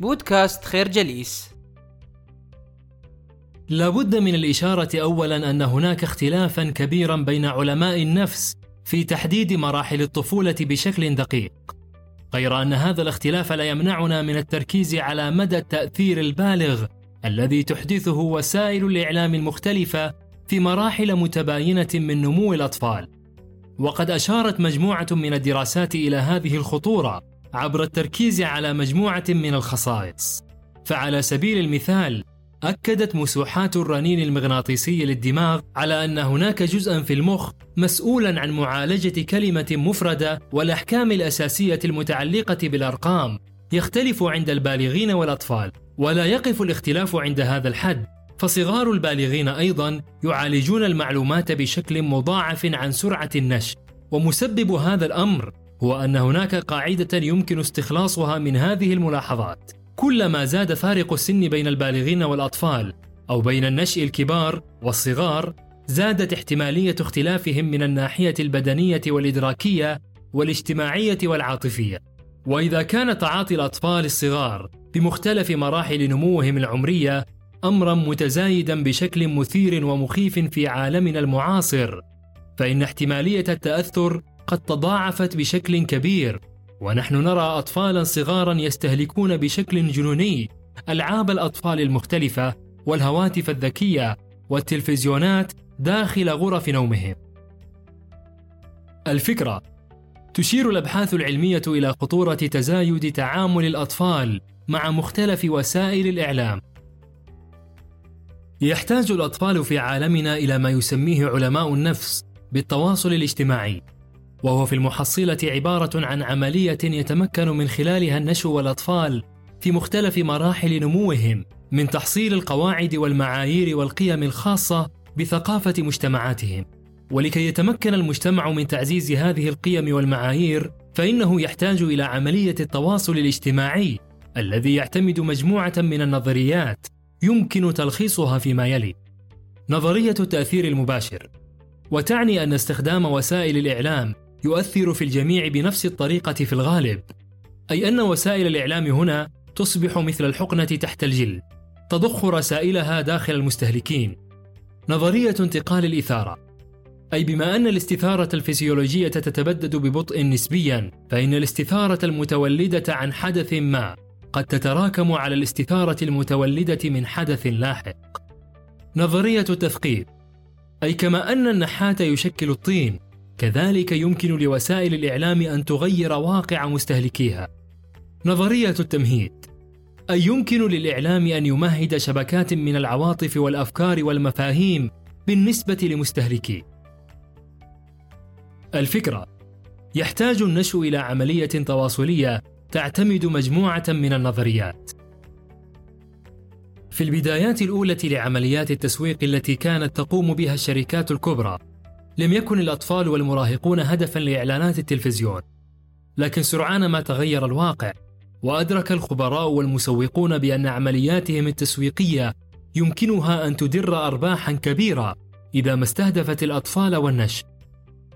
بودكاست خير جليس. لابد من الإشارة أولا أن هناك اختلافا كبيرا بين علماء النفس في تحديد مراحل الطفولة بشكل دقيق غير أن هذا الاختلاف لا يمنعنا من التركيز على مدى التأثير البالغ الذي تحدثه وسائل الإعلام المختلفة في مراحل متباينة من نمو الأطفال. وقد أشارت مجموعة من الدراسات إلى هذه الخطورة عبر التركيز على مجموعة من الخصائص. فعلى سبيل المثال أكدت مسوحات الرنين المغناطيسي للدماغ على أن هناك جزءا في المخ مسؤولا عن معالجة كلمة مفردة والأحكام الأساسية المتعلقة بالأرقام يختلف عند البالغين والأطفال ولا يقف الاختلاف عند هذا الحد. فصغار البالغين أيضا يعالجون المعلومات بشكل مضاعف عن سرعة النشر ومسبب هذا الأمر هو أن هناك قاعدة يمكن استخلاصها من هذه الملاحظات. كلما زاد فارق السن بين البالغين والأطفال أو بين النشء الكبار والصغار زادت احتمالية اختلافهم من الناحية البدنية والإدراكية والاجتماعية والعاطفية. وإذا كان تعاطي الأطفال الصغار بمختلف مراحل نموهم العمرية أمرا متزايدا بشكل مثير ومخيف في عالمنا المعاصر فإن احتمالية التأثر قد تضاعفت بشكل كبير. ونحن نرى اطفالا صغارا يستهلكون بشكل جنوني ألعاب الأطفال المختلفة والهواتف الذكية والتلفزيونات داخل غرف نومهم. الفكرة تشير الأبحاث العلمية إلى خطورة تزايد تعامل الأطفال مع مختلف وسائل الإعلام. يحتاج الأطفال في عالمنا إلى ما يسميه علماء النفس بالتواصل الاجتماعي. وهو في المحصلة عبارة عن عملية يتمكن من خلالها النشء والأطفال في مختلف مراحل نموهم من تحصيل القواعد والمعايير والقيم الخاصة بثقافة مجتمعاتهم. ولكي يتمكن المجتمع من تعزيز هذه القيم والمعايير فإنه يحتاج إلى عملية التواصل الاجتماعي الذي يعتمد مجموعة من النظريات يمكن تلخيصها فيما يلي. نظرية التأثير المباشر. وتعني أن استخدام وسائل الإعلام يؤثر في الجميع بنفس الطريقة في الغالب أي أن وسائل الإعلام هنا تصبح مثل الحقنة تحت الجلد تضخ رسائلها داخل المستهلكين. نظرية انتقال الإثارة. أي بما أن الاستثارة الفسيولوجية تتبدد ببطء نسبيا فإن الاستثارة المتولدة عن حدث ما قد تتراكم على الاستثارة المتولدة من حدث لاحق. نظرية التثقيف. أي كما أن النحات يشكل الطين، كذلك يمكن لوسائل الإعلام أن تغير واقع مستهلكيها. نظرية التمهيد أي يمكن للإعلام أن يمهد شبكات من العواطف والأفكار والمفاهيم بالنسبة لمستهلكيه. الفكرة يحتاج النشء إلى عملية تواصلية تعتمد مجموعة من النظريات. في البدايات الأولى لعمليات التسويق التي كانت تقوم بها الشركات الكبرى، لم يكن الأطفال والمراهقون هدفا لإعلانات التلفزيون، لكن سرعان ما تغير الواقع، وأدرك الخبراء والمسوقون بأن عملياتهم التسويقية يمكنها أن تدر أرباحا كبيرة إذا ما استهدفت الأطفال والنشء.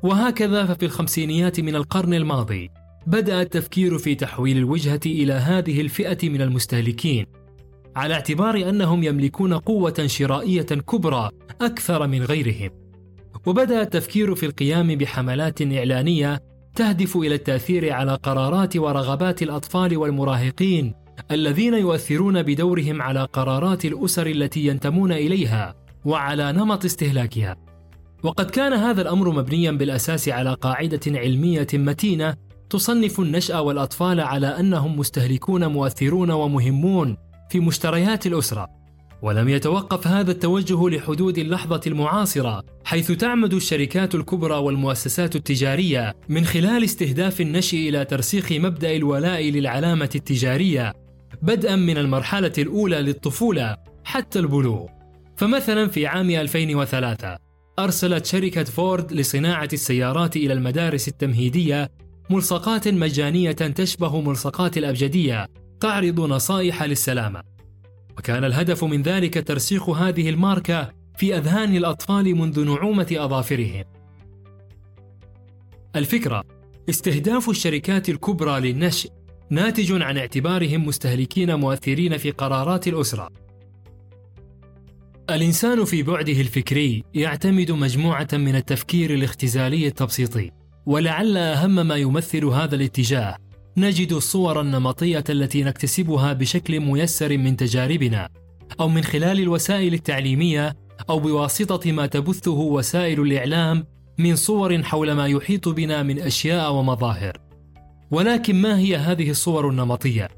وهكذا ففي الخمسينيات من القرن الماضي بدأ التفكير في تحويل الوجهة إلى هذه الفئة من المستهلكين على اعتبار أنهم يملكون قوة شرائية كبرى أكثر من غيرهم وبدأ التفكير في القيام بحملات إعلانية تهدف إلى التأثير على قرارات ورغبات الأطفال والمراهقين الذين يؤثرون بدورهم على قرارات الأسر التي ينتمون إليها وعلى نمط استهلاكها. وقد كان هذا الأمر مبنيا بالأساس على قاعدة علمية متينة تصنف النشأ والأطفال على أنهم مستهلكون مؤثرون ومهمون في مشتريات الأسرة ولم يتوقف هذا التوجه لحدود اللحظة المعاصرة حيث تعمد الشركات الكبرى والمؤسسات التجارية من خلال استهداف النشء إلى ترسيخ مبدأ الولاء للعلامة التجارية بدءا من المرحلة الأولى للطفولة حتى البلوغ فمثلا في عام 2003 أرسلت شركة فورد لصناعة السيارات إلى المدارس التمهيدية ملصقات مجانية تشبه ملصقات الأبجدية تعرض نصائح للسلامة. وكان الهدف من ذلك ترسيخ هذه الماركة في أذهان الأطفال منذ نعومة أظافرهم. الفكرة استهداف الشركات الكبرى للنشء ناتج عن اعتبارهم مستهلكين مؤثرين في قرارات الأسرة. الإنسان في بعده الفكري يعتمد مجموعة من التفكير الاختزالي التبسيطي، ولعل أهم ما يمثل هذا الاتجاه نجد الصور النمطية التي نكتسبها بشكل ميسر من تجاربنا، أو من خلال الوسائل التعليمية، أو بواسطة ما تبثه وسائل الإعلام من صور حول ما يحيط بنا من أشياء ومظاهر. ولكن ما هي هذه الصور النمطية؟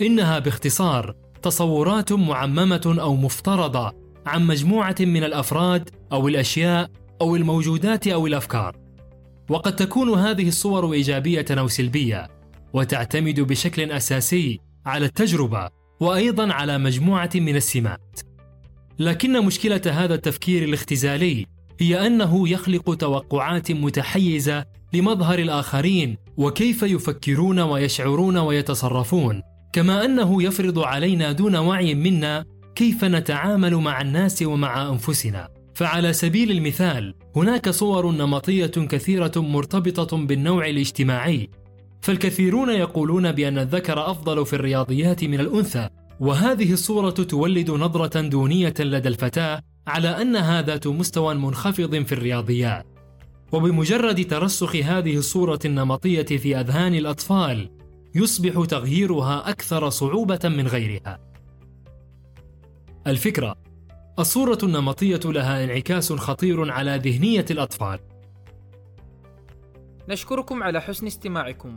إنها باختصار تصورات معممة أو مفترضة عن مجموعة من الأفراد أو الأشياء أو الموجودات أو الأفكار. وقد تكون هذه الصور إيجابية أو سلبية. وتعتمد بشكل أساسي على التجربة وأيضا على مجموعة من السمات. لكن مشكلة هذا التفكير الاختزالي هي أنه يخلق توقعات متحيزة لمظهر الآخرين وكيف يفكرون ويشعرون ويتصرفون. كما أنه يفرض علينا دون وعي منا كيف نتعامل مع الناس ومع أنفسنا. فعلى سبيل المثال هناك صور نمطية كثيرة مرتبطة بالنوع الاجتماعي فالكثيرون يقولون بأن الذكر أفضل في الرياضيات من الأنثى وهذه الصورة تولد نظرة دونية لدى الفتاة على انها ذات مستوى منخفض في الرياضيات وبمجرد ترسخ هذه الصورة النمطية في أذهان الأطفال يصبح تغييرها أكثر صعوبة من غيرها. الفكرة: الصورة النمطية لها انعكاس خطير على ذهنية الأطفال. نشكركم على حسن استماعكم.